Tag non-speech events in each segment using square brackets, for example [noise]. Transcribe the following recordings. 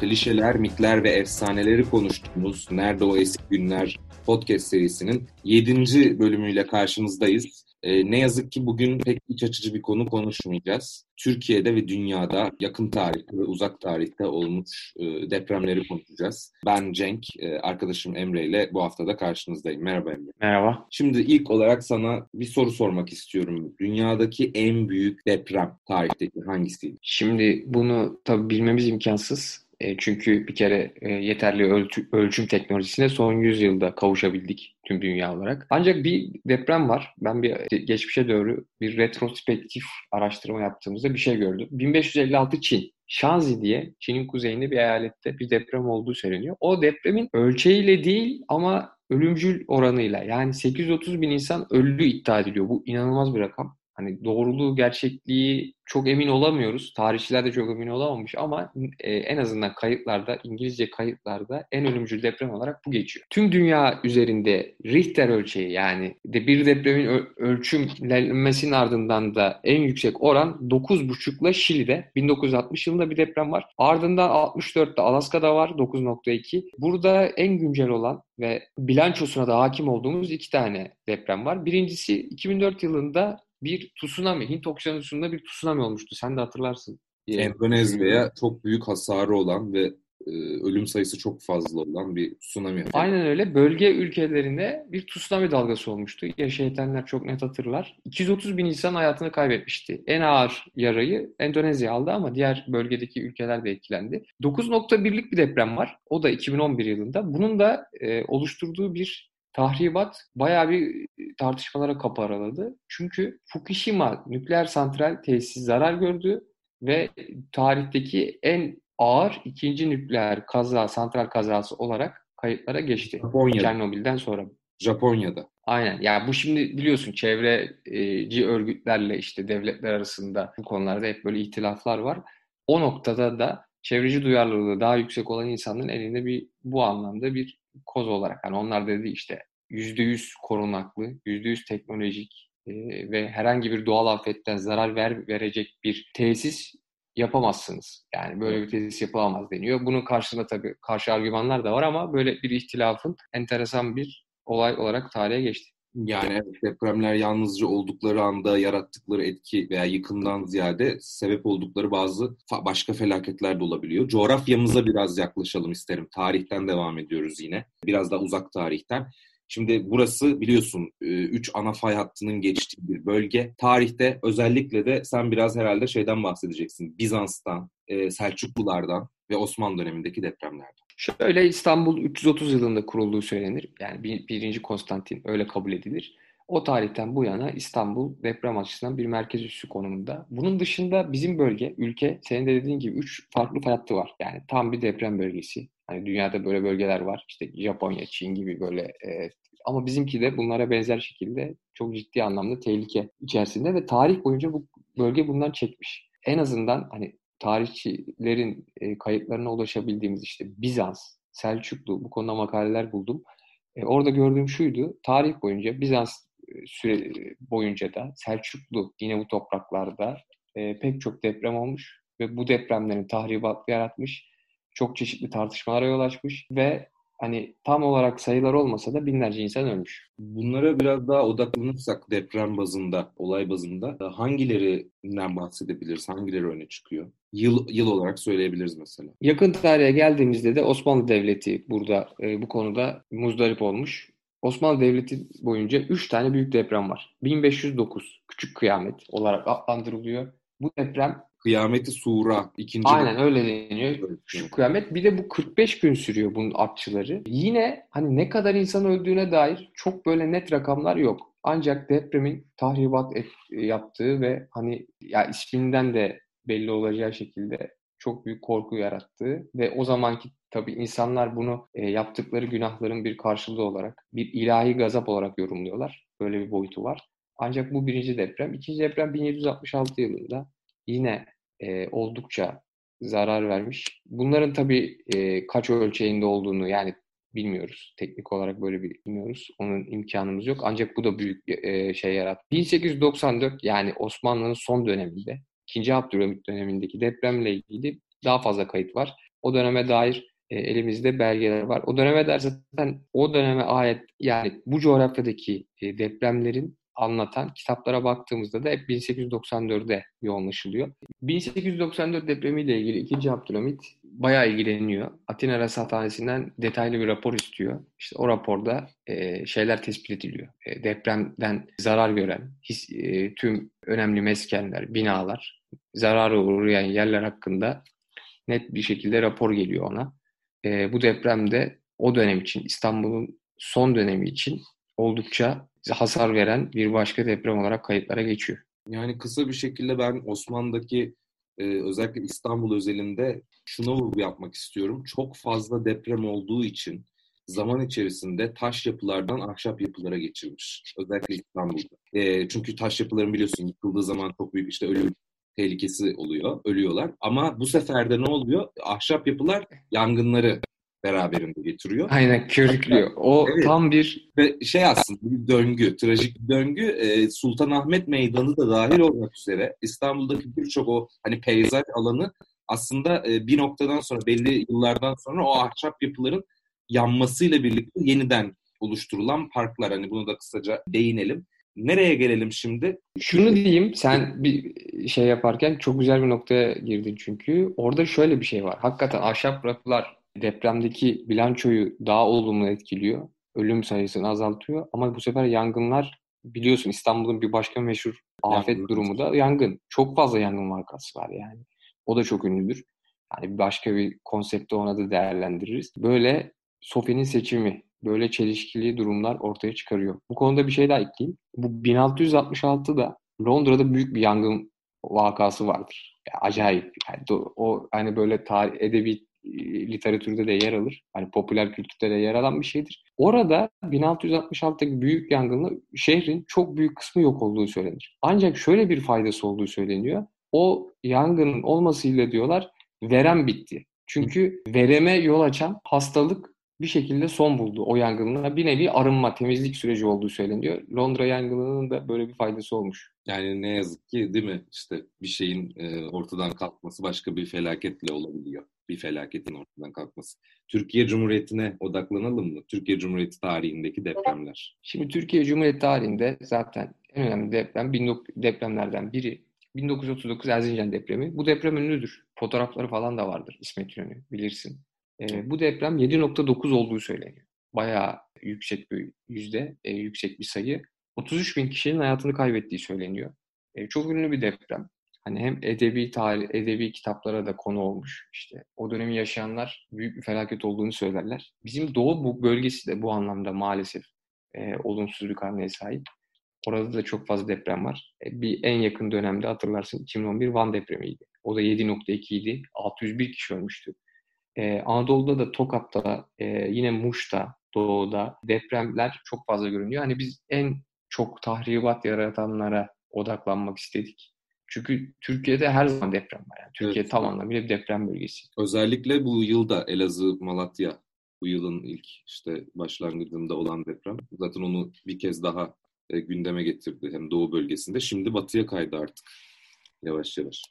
klişeler, mitler ve efsaneleri konuştuğumuz Nerede O Eski Günler podcast serisinin 7. bölümüyle karşınızdayız. E, ne yazık ki bugün pek iç açıcı bir konu konuşmayacağız. Türkiye'de ve dünyada yakın tarihte ve uzak tarihte olmuş e, depremleri konuşacağız. Ben Cenk, e, arkadaşım Emre ile bu haftada karşınızdayım. Merhaba Emre. Merhaba. Şimdi ilk olarak sana bir soru sormak istiyorum. Dünyadaki en büyük deprem tarihteki hangisiydi? Şimdi bunu tabii bilmemiz imkansız. E, çünkü bir kere e, yeterli ölçü, ölçüm teknolojisine son yüzyılda kavuşabildik tüm dünya olarak. Ancak bir deprem var. Ben bir geçmişe doğru bir retrospektif araştırma yaptığımızda bir şey gördüm. 1556 Çin. Shanxi diye Çin'in kuzeyinde bir eyalette bir deprem olduğu söyleniyor. O depremin ölçeğiyle değil ama ölümcül oranıyla yani 830 bin insan öldü iddia ediliyor. Bu inanılmaz bir rakam. Hani doğruluğu, gerçekliği çok emin olamıyoruz. Tarihçiler de çok emin olamamış ama e, en azından kayıtlarda, İngilizce kayıtlarda en ölümcül deprem olarak bu geçiyor. Tüm dünya üzerinde Richter ölçeği yani de bir depremin ölçümlenmesinin ardından da en yüksek oran 9,5 ile Şili'de 1960 yılında bir deprem var. Ardından 64'te Alaska'da var 9.2. Burada en güncel olan ve bilançosuna da hakim olduğumuz iki tane deprem var. Birincisi 2004 yılında bir tsunami, Hint okyanusunda bir tsunami olmuştu. Sen de hatırlarsın. Endonezya'ya çok büyük hasarı olan ve e, ölüm sayısı çok fazla olan bir tsunami. Aynen öyle. Bölge ülkelerinde bir tsunami dalgası olmuştu. Yaşayanlar çok net hatırlar. 230 bin insan hayatını kaybetmişti. En ağır yarayı Endonezya aldı ama diğer bölgedeki ülkeler de etkilendi. 9.1'lik bir deprem var. O da 2011 yılında. Bunun da e, oluşturduğu bir tahribat bayağı bir tartışmalara kapı araladı. Çünkü Fukushima nükleer santral tesisi zarar gördü ve tarihteki en ağır ikinci nükleer kaza, santral kazası olarak kayıtlara geçti. Japonya'da. Çernobil'den sonra. Japonya'da. Aynen. Yani bu şimdi biliyorsun çevreci örgütlerle işte devletler arasında bu konularda hep böyle ihtilaflar var. O noktada da çevreci duyarlılığı daha yüksek olan insanların elinde bir bu anlamda bir koz olarak. Yani onlar dedi işte %100 korunaklı, %100 teknolojik e, ve herhangi bir doğal afetten zarar ver, verecek bir tesis yapamazsınız. Yani böyle bir tesis yapılamaz deniyor. Bunun karşısında tabii karşı argümanlar da var ama böyle bir ihtilafın enteresan bir olay olarak tarihe geçti. Yani depremler yalnızca oldukları anda yarattıkları etki veya yıkımdan ziyade sebep oldukları bazı başka felaketler de olabiliyor. Coğrafyamıza biraz yaklaşalım isterim. Tarihten devam ediyoruz yine. Biraz da uzak tarihten. Şimdi burası biliyorsun e, üç ana fay hattının geçtiği bir bölge. Tarihte özellikle de sen biraz herhalde şeyden bahsedeceksin. Bizans'tan, e, Selçuklulardan ve Osmanlı dönemindeki depremlerden. Şöyle İstanbul 330 yılında kurulduğu söylenir. Yani birinci Konstantin öyle kabul edilir. O tarihten bu yana İstanbul deprem açısından bir merkez üssü konumunda. Bunun dışında bizim bölge, ülke senin de dediğin gibi üç farklı fay var. Yani tam bir deprem bölgesi. Hani dünyada böyle bölgeler var. İşte Japonya, Çin gibi böyle e, ama bizimki de bunlara benzer şekilde çok ciddi anlamda tehlike içerisinde ve tarih boyunca bu bölge bundan çekmiş. En azından hani tarihçilerin e, kayıtlarına ulaşabildiğimiz işte Bizans, Selçuklu bu konuda makaleler buldum. E, orada gördüğüm şuydu. Tarih boyunca Bizans e, süre boyunca da Selçuklu yine bu topraklarda e, pek çok deprem olmuş ve bu depremlerin tahribatı yaratmış. Çok çeşitli tartışmalara yol açmış ve hani tam olarak sayılar olmasa da binlerce insan ölmüş. Bunlara biraz daha odaklanırsak deprem bazında, olay bazında e, hangilerinden bahsedebiliriz? Hangileri öne çıkıyor? Yıl, yıl olarak söyleyebiliriz mesela. Yakın tarihe geldiğimizde de Osmanlı Devleti burada e, bu konuda muzdarip olmuş. Osmanlı Devleti boyunca 3 tane büyük deprem var. 1509 Küçük Kıyamet olarak adlandırılıyor. Bu deprem Kıyameti Sura. ikinci Aynen öyle deniyor. Şu kıyamet. Bir de bu 45 gün sürüyor bunun akçıları. Yine hani ne kadar insan öldüğüne dair çok böyle net rakamlar yok. Ancak depremin tahribat et, yaptığı ve hani ya isminden de belli olacağı şekilde çok büyük korku yarattığı ve o zamanki tabii insanlar bunu e, yaptıkları günahların bir karşılığı olarak, bir ilahi gazap olarak yorumluyorlar. Böyle bir boyutu var. Ancak bu birinci deprem. ikinci deprem 1766 yılında yine e, oldukça zarar vermiş. Bunların tabii e, kaç ölçeğinde olduğunu yani bilmiyoruz. Teknik olarak böyle bilmiyoruz. Onun imkanımız yok. Ancak bu da büyük bir e, şey yarattı. 1894 yani Osmanlı'nın son döneminde 2. Abdülhamit dönemindeki depremle ilgili daha fazla kayıt var. O döneme dair e, elimizde belgeler var. O döneme dair zaten o döneme ait yani bu coğrafyadaki e, depremlerin anlatan kitaplara baktığımızda da hep 1894'de yoğunlaşılıyor. 1894 depremiyle ilgili 2. Abdülhamit bayağı ilgileniyor. Atina Rasathanesi'nden detaylı bir rapor istiyor. İşte o raporda e, şeyler tespit ediliyor. E, depremden zarar gören his, e, tüm önemli meskenler, binalar, zarara uğrayan yerler hakkında net bir şekilde rapor geliyor ona. E, bu depremde o dönem için İstanbul'un son dönemi için oldukça hasar veren bir başka deprem olarak kayıtlara geçiyor. Yani kısa bir şekilde ben Osmanlı'daki e, özellikle İstanbul özelinde şuna vurgu yapmak istiyorum. Çok fazla deprem olduğu için zaman içerisinde taş yapılardan ahşap yapılara geçirmiş. Özellikle İstanbul'da. E, çünkü taş yapıların biliyorsun yıkıldığı zaman çok büyük işte ölüm tehlikesi oluyor. Ölüyorlar. Ama bu sefer de ne oluyor? Ahşap yapılar yangınları beraberinde getiriyor. Aynen körüklüyor. O evet. tam bir ve şey aslında bir döngü, trajik bir döngü. Ee, Sultanahmet Meydanı da dahil olmak üzere İstanbul'daki birçok o hani peyzaj alanı aslında e, bir noktadan sonra belli yıllardan sonra o ahşap yapıların yanmasıyla birlikte yeniden oluşturulan parklar. Hani bunu da kısaca değinelim. Nereye gelelim şimdi? Şunu diyeyim, sen bir şey yaparken çok güzel bir noktaya girdin çünkü. Orada şöyle bir şey var. Hakikaten ahşap yapılar depremdeki bilançoyu daha olumlu etkiliyor. Ölüm sayısını azaltıyor. Ama bu sefer yangınlar biliyorsun İstanbul'un bir başka meşhur afet yangın. durumu da yangın. Çok fazla yangın vakası var yani. O da çok ünlüdür. Yani başka bir konsepte ona da değerlendiririz. Böyle Sofi'nin seçimi, böyle çelişkili durumlar ortaya çıkarıyor. Bu konuda bir şey daha ekleyeyim. Bu 1666'da Londra'da büyük bir yangın vakası vardır. Yani acayip. Yani o hani böyle tarih, edebi literatürde de yer alır. Hani popüler kültürde de yer alan bir şeydir. Orada 1666'daki büyük yangınla şehrin çok büyük kısmı yok olduğu söylenir. Ancak şöyle bir faydası olduğu söyleniyor. O yangının olmasıyla diyorlar verem bitti. Çünkü vereme yol açan hastalık bir şekilde son buldu o yangınla. Bir nevi arınma, temizlik süreci olduğu söyleniyor. Londra yangınının da böyle bir faydası olmuş. Yani ne yazık ki değil mi? İşte bir şeyin e, ortadan kalkması başka bir felaketle olabiliyor. Bir felaketin ortadan kalkması. Türkiye Cumhuriyeti'ne odaklanalım mı? Türkiye Cumhuriyeti tarihindeki depremler. Şimdi Türkiye Cumhuriyeti tarihinde zaten en önemli deprem depremlerden biri 1939 Erzincan depremi. Bu deprem ünlüdür. Fotoğrafları falan da vardır İsmet İnönü bilirsin. E, bu deprem 7.9 olduğu söyleniyor. Bayağı yüksek bir yüzde, e, yüksek bir sayı. 33 bin kişinin hayatını kaybettiği söyleniyor. E, çok ünlü bir deprem. Hani hem edebi tarih, edebi kitaplara da konu olmuş. İşte o dönemi yaşayanlar büyük bir felaket olduğunu söylerler. Bizim doğu bu bölgesi de bu anlamda maalesef e, olumsuz bir karneye sahip. Orada da çok fazla deprem var. E, bir en yakın dönemde hatırlarsın 2011 Van depremiydi. O da 7.2 idi. 601 kişi ölmüştü. Ee, Anadolu'da da Tokat'ta, e, yine Muş'ta, Doğu'da depremler çok fazla görünüyor. Hani biz en çok tahribat yaratanlara odaklanmak istedik. Çünkü Türkiye'de her zaman deprem var. Yani Türkiye evet. tam anlamıyla bir deprem bölgesi. Özellikle bu yılda Elazığ, Malatya bu yılın ilk işte başlangıcında olan deprem. Zaten onu bir kez daha e, gündeme getirdi hem Doğu bölgesinde. Şimdi batıya kaydı artık yavaş yavaş.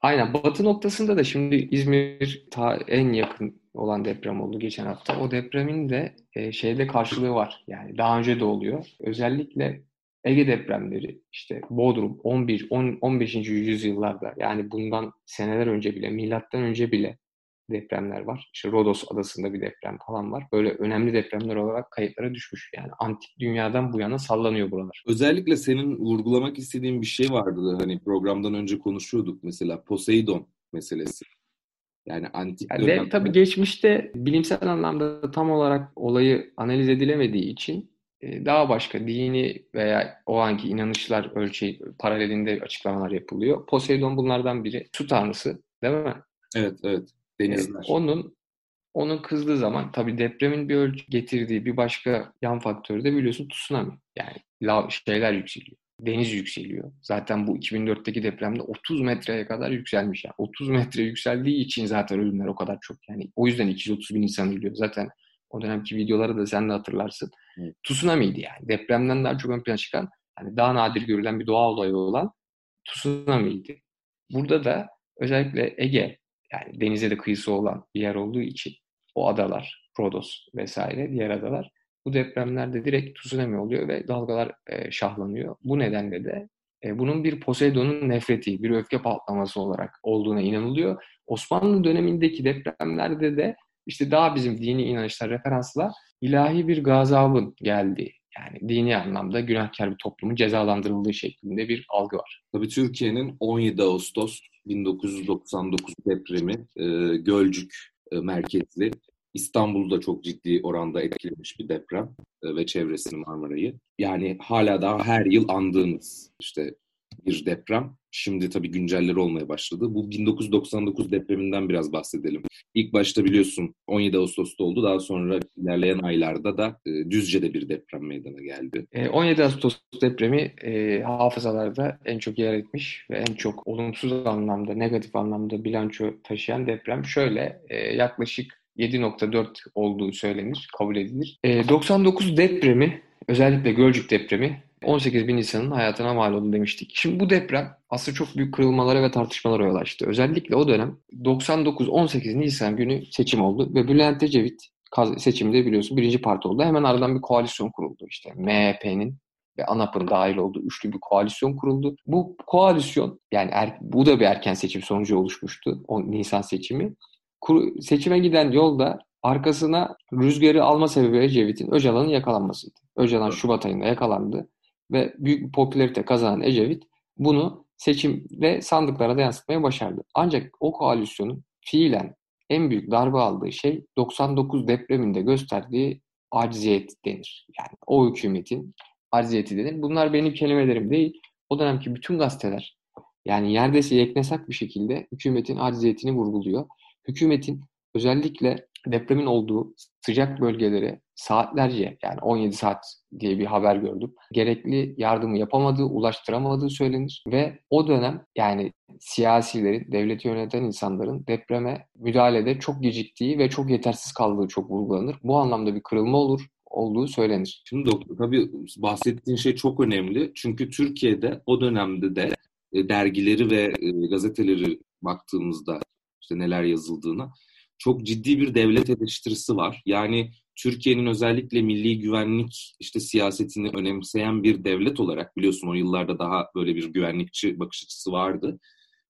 Aynen. Batı noktasında da şimdi İzmir ta en yakın olan deprem oldu geçen hafta. O depremin de e, şeyde karşılığı var. Yani daha önce de oluyor. Özellikle Ege depremleri işte Bodrum 11 10, 15. yüzyıllarda yani bundan seneler önce bile milattan önce bile depremler var. İşte Rodos adasında bir deprem falan var. Böyle önemli depremler olarak kayıtlara düşmüş. Yani antik dünyadan bu yana sallanıyor buralar. Özellikle senin vurgulamak istediğin bir şey vardı. Hani programdan önce konuşuyorduk mesela Poseidon meselesi. Yani antik yani dönemde... Tabii geçmişte bilimsel anlamda tam olarak olayı analiz edilemediği için daha başka dini veya o anki inanışlar ölçeği paralelinde açıklamalar yapılıyor. Poseidon bunlardan biri. Su tanrısı değil mi? Evet, evet. Denizler. Onun onun kızdığı zaman tabii depremin bir ölçü getirdiği bir başka yan faktörü de biliyorsun tsunami. Yani lav, şeyler yükseliyor. Deniz yükseliyor. Zaten bu 2004'teki depremde 30 metreye kadar yükselmiş. Yani 30 metre yükseldiği için zaten ölümler o kadar çok. Yani o yüzden 230 bin insan ölüyor. Zaten o dönemki videoları da sen de hatırlarsın. Evet. Tsunami'ydi yani. Depremden daha çok ön plana çıkan, hani daha nadir görülen bir doğa olayı olan tsunami'ydi. Burada da özellikle Ege yani denize de kıyısı olan bir yer olduğu için o adalar, Rodos vesaire diğer adalar bu depremlerde direkt tsunami oluyor ve dalgalar e, şahlanıyor. Bu nedenle de e, bunun bir Poseidon'un nefreti, bir öfke patlaması olarak olduğuna inanılıyor. Osmanlı dönemindeki depremlerde de işte daha bizim dini inanışlar referansla ilahi bir gazabın geldiği, yani dini anlamda günahkar bir toplumun cezalandırıldığı şeklinde bir algı var. Tabii Türkiye'nin 17 Ağustos 1999 depremi e, Gölcük e, merkezli İstanbul'u da çok ciddi oranda etkilemiş bir deprem e, ve çevresini Marmara'yı. Yani hala daha her yıl andığımız işte bir deprem. Şimdi tabii güncelleri olmaya başladı. Bu 1999 depreminden biraz bahsedelim. İlk başta biliyorsun 17 Ağustos'ta oldu. Daha sonra ilerleyen aylarda da e, Düzce'de bir deprem meydana geldi. 17 Ağustos depremi e, hafızalarda en çok yer etmiş ve en çok olumsuz anlamda, negatif anlamda bilanço taşıyan deprem. Şöyle e, yaklaşık 7.4 olduğu söylenir, kabul edilir. E, 99 depremi, özellikle Gölcük depremi 18 bin insanın hayatına mal oldu demiştik. Şimdi bu deprem aslında çok büyük kırılmalara ve tartışmalara yol açtı. Özellikle o dönem 99-18 Nisan günü seçim oldu ve Bülent Ecevit seçimde biliyorsun birinci parti oldu. Hemen aradan bir koalisyon kuruldu işte. MHP'nin ve ANAP'ın dahil olduğu üçlü bir koalisyon kuruldu. Bu koalisyon yani er, bu da bir erken seçim sonucu oluşmuştu. O Nisan seçimi seçime giden yolda arkasına rüzgarı alma sebebi Ecevit'in Öcalan'ın yakalanmasıydı. Öcalan Şubat ayında yakalandı ve büyük bir popülarite kazanan Ecevit bunu seçimde sandıklara da yansıtmaya başardı. Ancak o koalisyonun fiilen en büyük darbe aldığı şey 99 depreminde gösterdiği aciziyet denir. Yani o hükümetin aciziyeti denir. Bunlar benim kelimelerim değil. O dönemki bütün gazeteler yani yerdesi yeknesak bir şekilde hükümetin aciziyetini vurguluyor hükümetin özellikle depremin olduğu sıcak bölgelere saatlerce yani 17 saat diye bir haber gördüm. Gerekli yardımı yapamadığı, ulaştıramadığı söylenir ve o dönem yani siyasilerin, devleti yöneten insanların depreme müdahalede çok geciktiği ve çok yetersiz kaldığı çok vurgulanır. Bu anlamda bir kırılma olur olduğu söylenir. Şimdi doktor tabii bahsettiğin şey çok önemli. Çünkü Türkiye'de o dönemde de e, dergileri ve e, gazeteleri baktığımızda işte neler yazıldığına çok ciddi bir devlet eleştirisi var. Yani Türkiye'nin özellikle milli güvenlik işte siyasetini önemseyen bir devlet olarak biliyorsun o yıllarda daha böyle bir güvenlikçi bakış açısı vardı.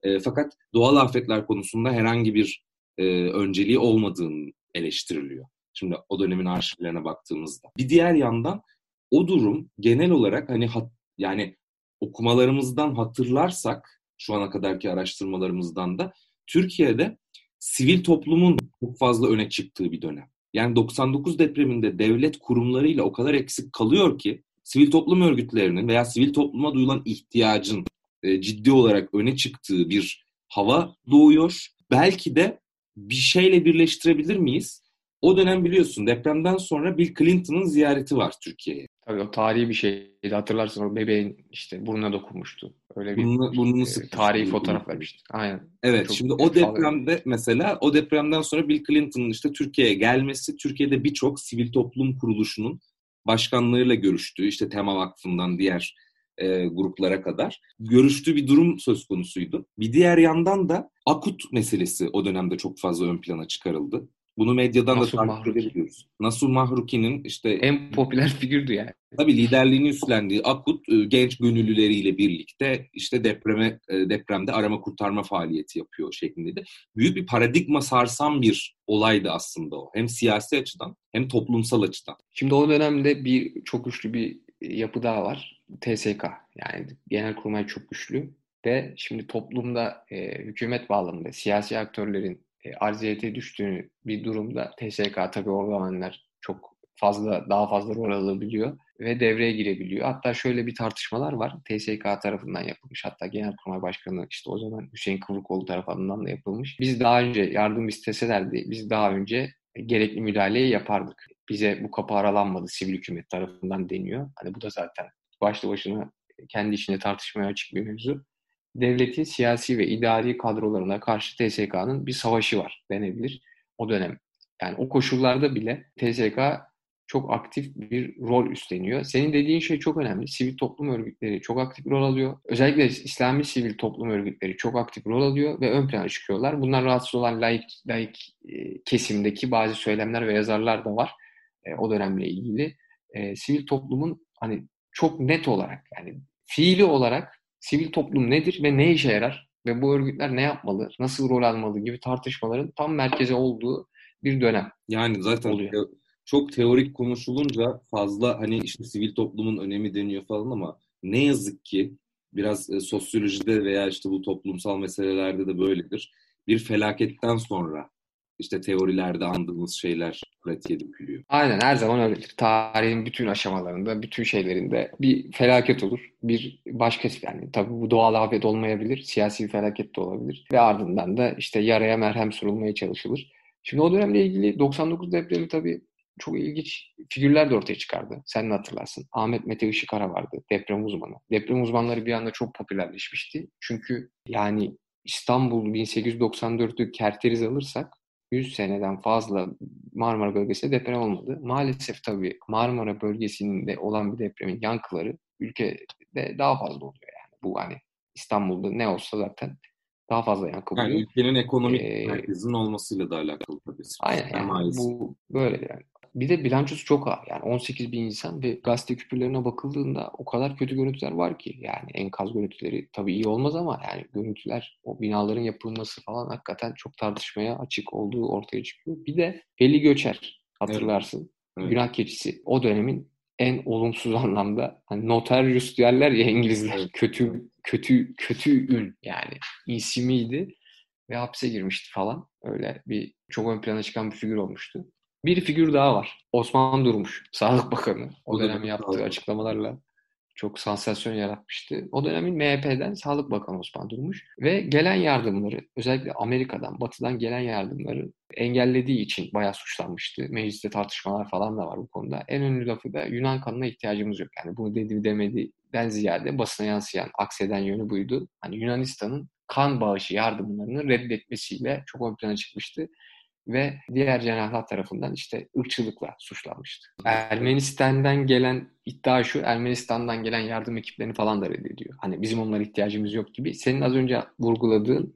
E, fakat doğal afetler konusunda herhangi bir e, önceliği olmadığını eleştiriliyor. Şimdi o dönemin arşivlerine baktığımızda. Bir diğer yandan o durum genel olarak hani hat, yani okumalarımızdan hatırlarsak şu ana kadarki araştırmalarımızdan da Türkiye'de sivil toplumun çok fazla öne çıktığı bir dönem. Yani 99 depreminde devlet kurumlarıyla o kadar eksik kalıyor ki sivil toplum örgütlerinin veya sivil topluma duyulan ihtiyacın e, ciddi olarak öne çıktığı bir hava doğuyor. Belki de bir şeyle birleştirebilir miyiz? O dönem biliyorsun depremden sonra Bill Clinton'ın ziyareti var Türkiye'ye. Tabii o tarihi bir şeydi. Hatırlarsın o bebeğin işte burnuna dokunmuştu. Öyle bir burnunu, burnunu e, tarihi fotoğraf vermişti. Aynen. Evet Çok şimdi o depremde falan. mesela o depremden sonra Bill Clinton'ın işte Türkiye'ye gelmesi Türkiye'de birçok sivil toplum kuruluşunun başkanlarıyla görüştüğü işte Tema Vakfı'ndan diğer e, gruplara kadar görüştüğü bir durum söz konusuydu. Bir diğer yandan da akut meselesi o dönemde çok fazla ön plana çıkarıldı. Bunu medyadan Nasuh da takip edebiliyoruz. Nasuh Mahruki'nin işte... En popüler figürdü yani. Tabii liderliğini üstlendiği Akut e, genç gönüllüleriyle birlikte işte depreme e, depremde arama kurtarma faaliyeti yapıyor şeklinde de. Büyük bir paradigma sarsan bir olaydı aslında o. Hem siyasi açıdan hem toplumsal açıdan. Şimdi o dönemde bir çok güçlü bir yapı daha var. TSK yani genel kurmay çok güçlü ve şimdi toplumda e, hükümet bağlamında siyasi aktörlerin e, arziyete düştüğü bir durumda TSK tabii o zamanlar çok fazla daha fazla rol alabiliyor ve devreye girebiliyor. Hatta şöyle bir tartışmalar var. TSK tarafından yapılmış. Hatta Genelkurmay Başkanı işte o zaman Hüseyin Kıvrıkoğlu tarafından da yapılmış. Biz daha önce yardım isteselerdi biz daha önce gerekli müdahaleyi yapardık. Bize bu kapı aralanmadı sivil hükümet tarafından deniyor. Hani bu da zaten başlı başına kendi içinde tartışmaya açık bir mevzu devletin siyasi ve idari kadrolarına karşı TSK'nın bir savaşı var denebilir o dönem. Yani o koşullarda bile TSK çok aktif bir rol üstleniyor. Senin dediğin şey çok önemli. Sivil toplum örgütleri çok aktif rol alıyor. Özellikle İslami sivil toplum örgütleri çok aktif rol alıyor ve ön plana çıkıyorlar. Bunlar rahatsız olan laik, laik e, kesimdeki bazı söylemler ve yazarlar da var e, o dönemle ilgili. E, sivil toplumun hani çok net olarak yani fiili olarak sivil toplum nedir ve ne işe yarar ve bu örgütler ne yapmalı, nasıl rol almalı gibi tartışmaların tam merkeze olduğu bir dönem. Yani zaten oluyor. çok teorik konuşulunca fazla hani işte sivil toplumun önemi deniyor falan ama ne yazık ki biraz e, sosyolojide veya işte bu toplumsal meselelerde de böyledir. Bir felaketten sonra işte teorilerde andığımız şeyler pratiğe dökülüyor. Aynen her zaman öyledir. Tarihin bütün aşamalarında, bütün şeylerinde bir felaket olur. Bir başka yani tabii bu doğal afet olmayabilir, siyasi bir felaket de olabilir. Ve ardından da işte yaraya merhem sürülmeye çalışılır. Şimdi o dönemle ilgili 99 depremi tabii çok ilginç figürler de ortaya çıkardı. Sen de hatırlarsın. Ahmet Mete Işıkara vardı. Deprem uzmanı. Deprem uzmanları bir anda çok popülerleşmişti. Çünkü yani İstanbul 1894'ü kerteriz alırsak 100 seneden fazla Marmara bölgesinde deprem olmadı. Maalesef tabii Marmara bölgesinde olan bir depremin yankıları ülkede daha fazla oluyor yani. Bu hani İstanbul'da ne olsa zaten daha fazla yankı buluyor. Yani ülkenin ekonomik ee, merkezinin olmasıyla da alakalı tabii. Aynen yani bu böyle yani. Bir de bilançosu çok ağır. Yani 18 bin insan ve gazete küpürlerine bakıldığında o kadar kötü görüntüler var ki. Yani enkaz görüntüleri tabii iyi olmaz ama yani görüntüler, o binaların yapılması falan hakikaten çok tartışmaya açık olduğu ortaya çıkıyor. Bir de Eli Göçer hatırlarsın. Evet. Evet. Günah keçisi. O dönemin en olumsuz [laughs] anlamda hani notarius diyorlar ya İngilizler. Evet. Kötü kötü kötü ün yani isimiydi ve hapse girmişti falan. Öyle bir çok ön plana çıkan bir figür olmuştu. Bir figür daha var. Osman Durmuş, Sağlık Bakanı. O, o dönem yaptığı açıklamalarla çok sansasyon yaratmıştı. O dönemin MHP'den Sağlık Bakanı Osman Durmuş ve gelen yardımları özellikle Amerika'dan, Batı'dan gelen yardımları engellediği için bayağı suçlanmıştı. Mecliste tartışmalar falan da var bu konuda. En önemli lafı da Yunan kanına ihtiyacımız yok. Yani bunu dedi demediden ziyade basına yansıyan, akseden yönü buydu. Hani Yunanistan'ın kan bağışı yardımlarını reddetmesiyle çok ön plana çıkmıştı ve diğer cenahlar tarafından işte ırkçılıkla suçlanmıştı. Ermenistan'dan gelen iddia şu, Ermenistan'dan gelen yardım ekiplerini falan da reddediyor. Hani bizim onlara ihtiyacımız yok gibi. Senin az önce vurguladığın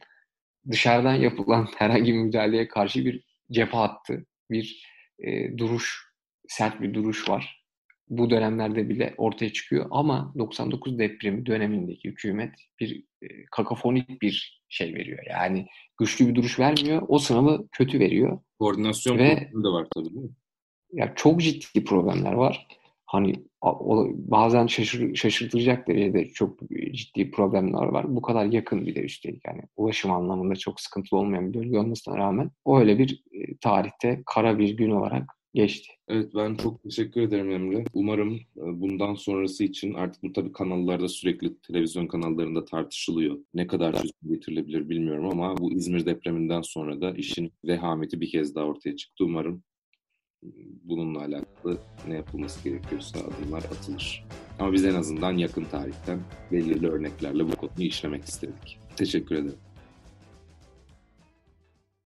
dışarıdan yapılan [laughs] herhangi bir müdahaleye karşı bir cephe hattı, bir e, duruş, sert bir duruş var. Bu dönemlerde bile ortaya çıkıyor ama 99 depremi dönemindeki hükümet bir e, kakafonik bir şey veriyor. Yani güçlü bir duruş vermiyor. O sınavı kötü veriyor. Koordinasyon Ve, da var tabii değil mi? Ya çok ciddi problemler var. Hani bazen şaşır, şaşırtacak derecede çok ciddi problemler var. Bu kadar yakın bir de üstelik yani ulaşım anlamında çok sıkıntılı olmayan bir bölge olmasına rağmen o öyle bir e, tarihte kara bir gün olarak geçti. Evet ben çok teşekkür ederim Emre. Umarım e, bundan sonrası için artık bu tabii kanallarda sürekli televizyon kanallarında tartışılıyor. Ne kadar çözüm getirilebilir bilmiyorum ama bu İzmir depreminden sonra da işin vehameti bir kez daha ortaya çıktı. Umarım e, bununla alakalı ne yapılması gerekiyorsa adımlar atılır. Ama biz en azından yakın tarihten belirli örneklerle bu konuyu işlemek istedik. Teşekkür ederim.